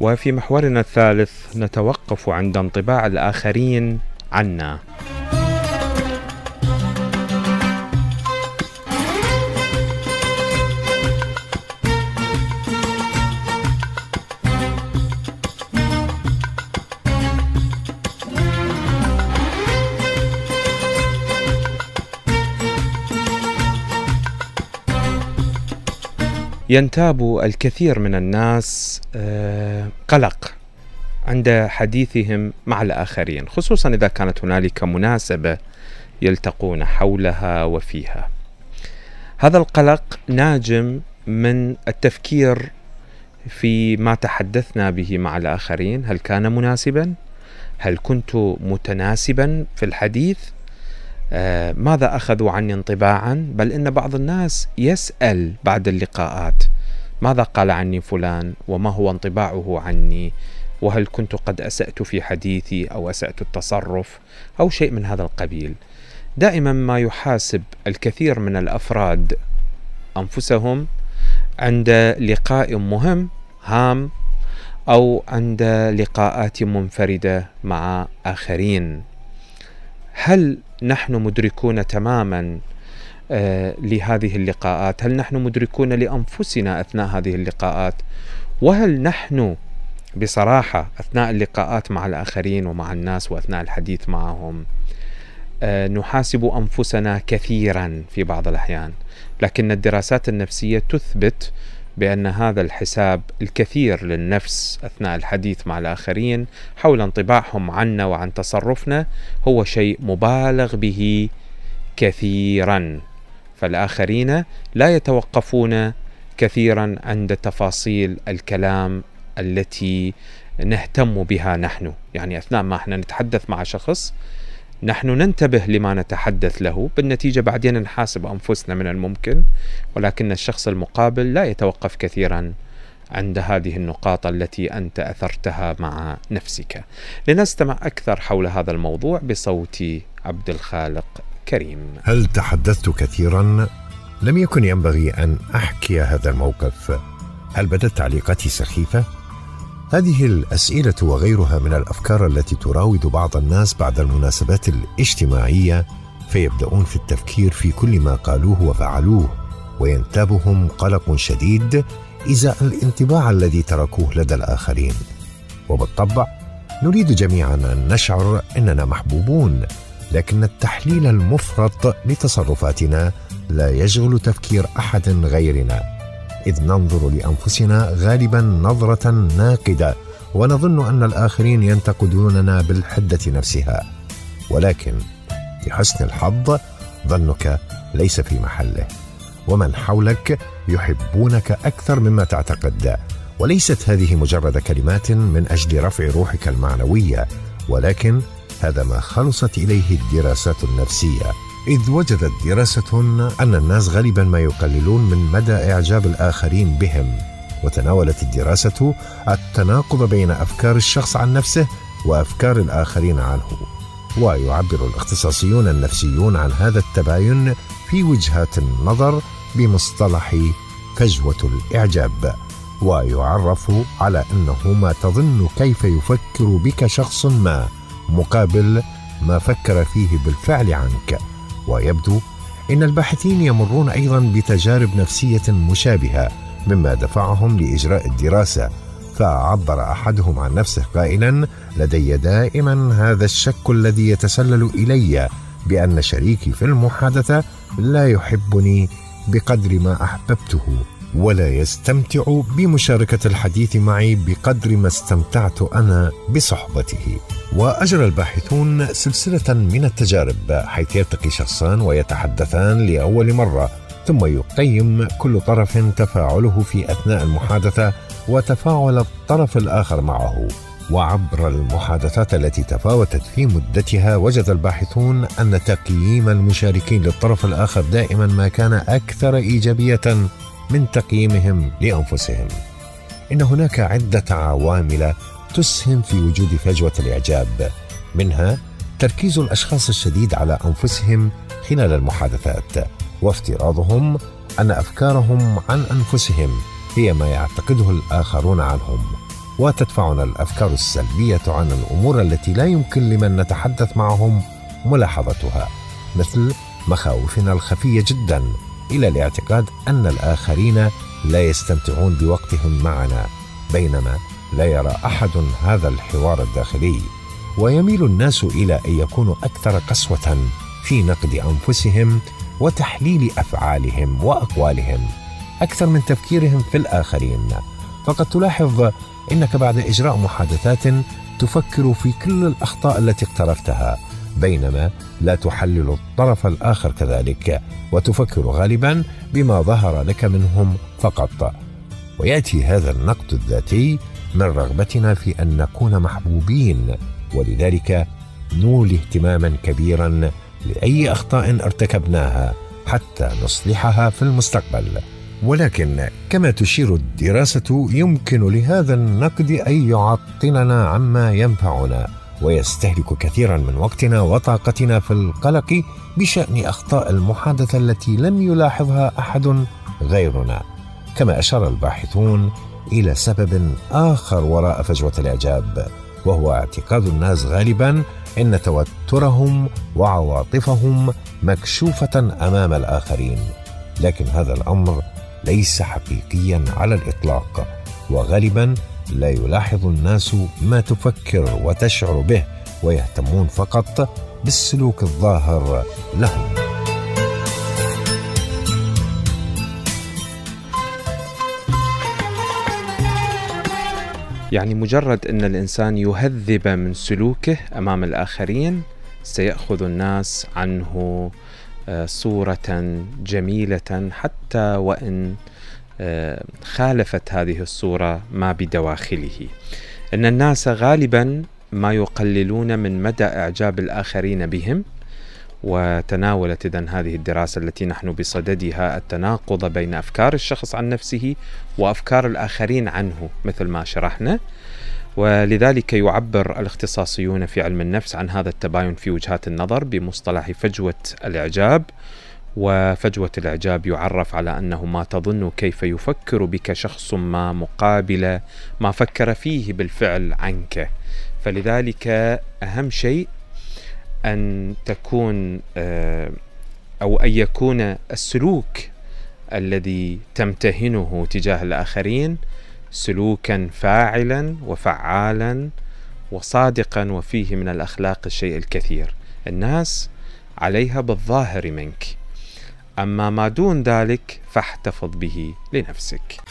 وفي محورنا الثالث نتوقف عند انطباع الآخرين عنا. ينتاب الكثير من الناس آه، قلق عند حديثهم مع الآخرين خصوصا إذا كانت هنالك مناسبة يلتقون حولها وفيها هذا القلق ناجم من التفكير في ما تحدثنا به مع الآخرين هل كان مناسبا؟ هل كنت متناسبا في الحديث؟ آه، ماذا أخذوا عني انطباعا؟ بل إن بعض الناس يسأل بعد اللقاءات. ماذا قال عني فلان؟ وما هو انطباعه عني؟ وهل كنت قد أسأت في حديثي أو أسأت التصرف؟ أو شيء من هذا القبيل. دائما ما يحاسب الكثير من الأفراد أنفسهم عند لقاء مهم هام أو عند لقاءات منفردة مع آخرين. هل نحن مدركون تماما آه، لهذه اللقاءات؟ هل نحن مدركون لأنفسنا أثناء هذه اللقاءات؟ وهل نحن بصراحة أثناء اللقاءات مع الآخرين ومع الناس وأثناء الحديث معهم آه، نحاسب أنفسنا كثيرا في بعض الأحيان؟ لكن الدراسات النفسية تثبت بأن هذا الحساب الكثير للنفس أثناء الحديث مع الآخرين حول انطباعهم عنا وعن تصرفنا هو شيء مبالغ به كثيرا. فالآخرين لا يتوقفون كثيرا عند تفاصيل الكلام التي نهتم بها نحن. يعني أثناء ما إحنا نتحدث مع شخص نحن ننتبه لما نتحدث له بالنتيجة بعدين نحاسب أنفسنا من الممكن ولكن الشخص المقابل لا يتوقف كثيرا عند هذه النقاط التي أنت أثرتها مع نفسك لنستمع أكثر حول هذا الموضوع بصوت عبد الخالق كريم هل تحدثت كثيرا؟ لم يكن ينبغي أن أحكي هذا الموقف هل بدت تعليقاتي سخيفة؟ هذه الأسئلة وغيرها من الأفكار التي تراود بعض الناس بعد المناسبات الاجتماعية فيبدأون في التفكير في كل ما قالوه وفعلوه وينتابهم قلق شديد ازاء الانطباع الذي تركوه لدى الآخرين. وبالطبع نريد جميعا أن نشعر إننا محبوبون لكن التحليل المفرط لتصرفاتنا لا يشغل تفكير أحد غيرنا. إذ ننظر لأنفسنا غالبا نظرة ناقدة ونظن أن الآخرين ينتقدوننا بالحدة نفسها. ولكن لحسن الحظ ظنك ليس في محله. ومن حولك يحبونك أكثر مما تعتقد. وليست هذه مجرد كلمات من أجل رفع روحك المعنوية ولكن هذا ما خلصت إليه الدراسات النفسية. إذ وجدت دراسة أن الناس غالبا ما يقللون من مدى إعجاب الآخرين بهم وتناولت الدراسة التناقض بين أفكار الشخص عن نفسه وأفكار الآخرين عنه. ويعبر الاختصاصيون النفسيون عن هذا التباين في وجهات النظر بمصطلح فجوة الإعجاب. ويعرف على أنه ما تظن كيف يفكر بك شخص ما مقابل ما فكر فيه بالفعل عنك. ويبدو إن الباحثين يمرون أيضا بتجارب نفسية مشابهة مما دفعهم لإجراء الدراسة فعبر أحدهم عن نفسه قائلا لدي دائما هذا الشك الذي يتسلل إلي بأن شريكي في المحادثة لا يحبني بقدر ما أحببته. ولا يستمتع بمشاركة الحديث معي بقدر ما استمتعت أنا بصحبته. وأجرى الباحثون سلسلة من التجارب حيث يلتقي شخصان ويتحدثان لأول مرة ثم يقيم كل طرف تفاعله في أثناء المحادثة وتفاعل الطرف الآخر معه. وعبر المحادثات التي تفاوتت في مدتها وجد الباحثون أن تقييم المشاركين للطرف الآخر دائما ما كان أكثر إيجابية من تقييمهم لأنفسهم. إن هناك عدة عوامل تسهم في وجود فجوة الإعجاب. منها تركيز الأشخاص الشديد على أنفسهم خلال المحادثات وافتراضهم أن أفكارهم عن أنفسهم هي ما يعتقده الآخرون عنهم. وتدفعنا الأفكار السلبية عن الأمور التي لا يمكن لمن نتحدث معهم ملاحظتها مثل مخاوفنا الخفية جدا. إلى الاعتقاد أن الآخرين لا يستمتعون بوقتهم معنا بينما لا يرى أحد هذا الحوار الداخلي. ويميل الناس إلى أن يكونوا أكثر قسوة في نقد أنفسهم وتحليل أفعالهم وأقوالهم. أكثر من تفكيرهم في الآخرين. فقد تلاحظ إنك بعد إجراء محادثات تفكر في كل الأخطاء التي اقترفتها. بينما لا تحلل الطرف الآخر كذلك وتفكر غالبا بما ظهر لك منهم فقط. ويأتي هذا النقد الذاتي من رغبتنا في أن نكون محبوبين ولذلك نولي اهتماما كبيرا لأي أخطاء ارتكبناها حتى نصلحها في المستقبل. ولكن كما تشير الدراسة يمكن لهذا النقد أن يعطلنا عما ينفعنا. ويستهلك كثيرا من وقتنا وطاقتنا في القلق بشأن أخطاء المحادثة التي لم يلاحظها أحد غيرنا. كما أشار الباحثون إلى سبب آخر وراء فجوة الإعجاب وهو اعتقاد الناس غالبا إن توترهم وعواطفهم مكشوفة أمام الآخرين. لكن هذا الأمر ليس حقيقيا على الإطلاق وغالبا لا يلاحظ الناس ما تفكر وتشعر به ويهتمون فقط بالسلوك الظاهر لهم. يعني مجرد أن الإنسان يهذب من سلوكه أمام الآخرين سيأخذ الناس عنه آه، صورة جميلة حتى آه، خالفت هذه الصورة ما بدواخله. إن الناس غالبا ما يقللون من مدى إعجاب الآخرين بهم وتناولت اذا هذه الدراسة التي نحن بصددها التناقض بين أفكار الشخص عن نفسه وأفكار الآخرين عنه مثل ما شرحنا. ولذلك يعبر الاختصاصيون في علم النفس عن هذا التباين في وجهات النظر بمصطلح فجوة الإعجاب. وفجوة الإعجاب يعرف على أنه ما تظن كيف يفكر بك شخص ما مقابل ما فكر فيه بالفعل عنك. فلذلك أهم شيء أن تكون آه، أو أن يكون السلوك الذي تمتهنه تجاه الآخرين سلوكا فاعلا وفعالا وصادقا وفيه من الأخلاق الشيء الكثير. الناس عليها بالظاهر منك. أما ما دون ذلك فاحتفظ به لنفسك.